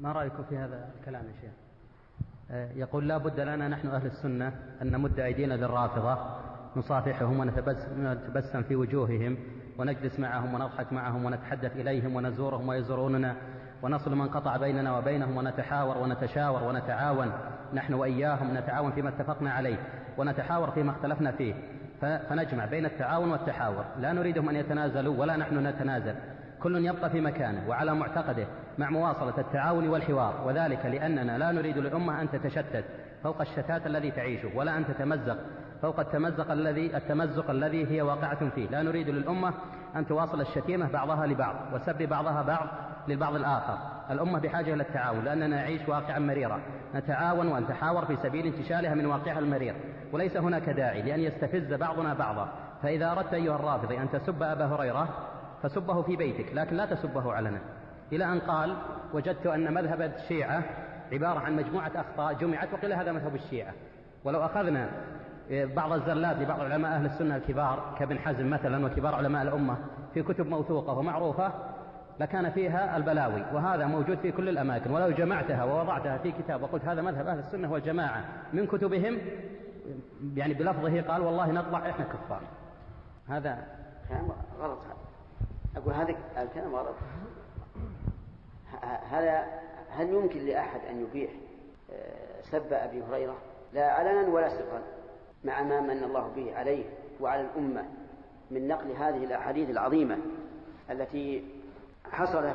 ما رأيكم في هذا الكلام يا شيخ؟ آه، يقول لا بد لنا نحن أهل السنة أن نمد أيدينا للرافضة نصافحهم ونتبسم في وجوههم ونجلس معهم ونضحك معهم ونتحدث إليهم ونزورهم ويزوروننا ونصل من قطع بيننا وبينهم ونتحاور ونتشاور ونتعاون. نحن وإياهم نتعاون فيما اتفقنا عليه ونتحاور فيما اختلفنا فيه. فنجمع بين التعاون والتحاور. لا نريدهم أن يتنازلوا ولا نحن نتنازل. كل يبقى في مكانه وعلى معتقده مع مواصلة التعاون والحوار وذلك لأننا لا نريد للأمة أن تتشتت فوق الشتات الذي تعيشه ولا أن تتمزق فوق التمزق الذي التمزق الذي هي واقعة فيه. لا نريد للأمة أن تواصل الشتيمة بعضها لبعض وسب بعضها بعض للبعض الآخر. الأمة بحاجة إلى التعاون لأننا نعيش واقعا مريرا نتعاون ونتحاور في سبيل انتشالها من واقعها المرير. وليس هناك داعي لأن يستفز بعضنا بعضا. فإذا أردت أيها الرافضي أن تسب أبا هريرة فسبه في بيتك لكن لا تسبه علنا إلى أن قال وجدت أن مذهب الشيعة عبارة عن مجموعة أخطاء جمعت وقيل هذا مذهب الشيعة. ولو أخذنا بعض الزلات لبعض علماء أهل السنة الكبار كابن حزم مثلا وكبار علماء الأمة في كتب موثوقة ومعروفة لكان فيها البلاوي وهذا موجود في كل الأماكن. ولو جمعتها ووضعتها في كتاب وقلت هذا مذهب أهل السنة والجماعة من كتبهم يعني بلفظه قال والله نطلع إحنا كفار. هذا غلط. أقول هذا الكلام غلط. هذا هل يمكن لأحد أن يبيح آه، سب أبي هريرة؟ لا علنا ولا سرا مع ما من الله به عليه وعلى الأمة من نقل هذه الأحاديث العظيمة التي حصل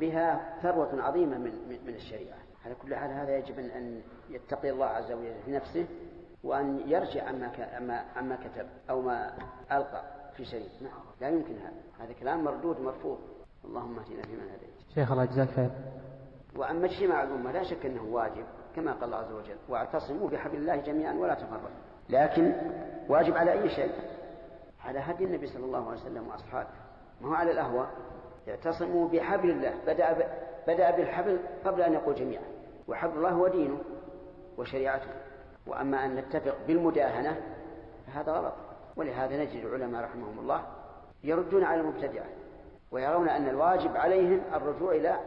بها ثروة عظيمة من من الشريعة. على كل حال هذا يجب أن يتقي الله عز وجل في نفسه وأن يرجع عما عما عما كتب أو ما ألقى في شيء. نعم. لا يمكن هذا. هذا كلام مردود مرفوض اللهم اهدنا فيمن هديت. شيخ الله يجزاك خير. وأما اجتماع الأمة لا شك أنه واجب كما قال الله عز وجل واعتصموا بحبل الله جميعا ولا تفرقوا. لكن واجب على أي شيء؟ على هدي النبي صلى الله عليه وسلم وأصحابه. ما هو على الأهوى؟ اعتصموا بحبل الله. بدأ, ب... بدأ بالحبل قبل أن يقول جميعا. وحبل الله هو دينه وشريعته. وأما أن نتفق بالمداهنة فهذا غلط. ولهذا نجد العلماء رحمهم الله يردون على المبتدعة ويرون أن الواجب عليهم الرجوع إلى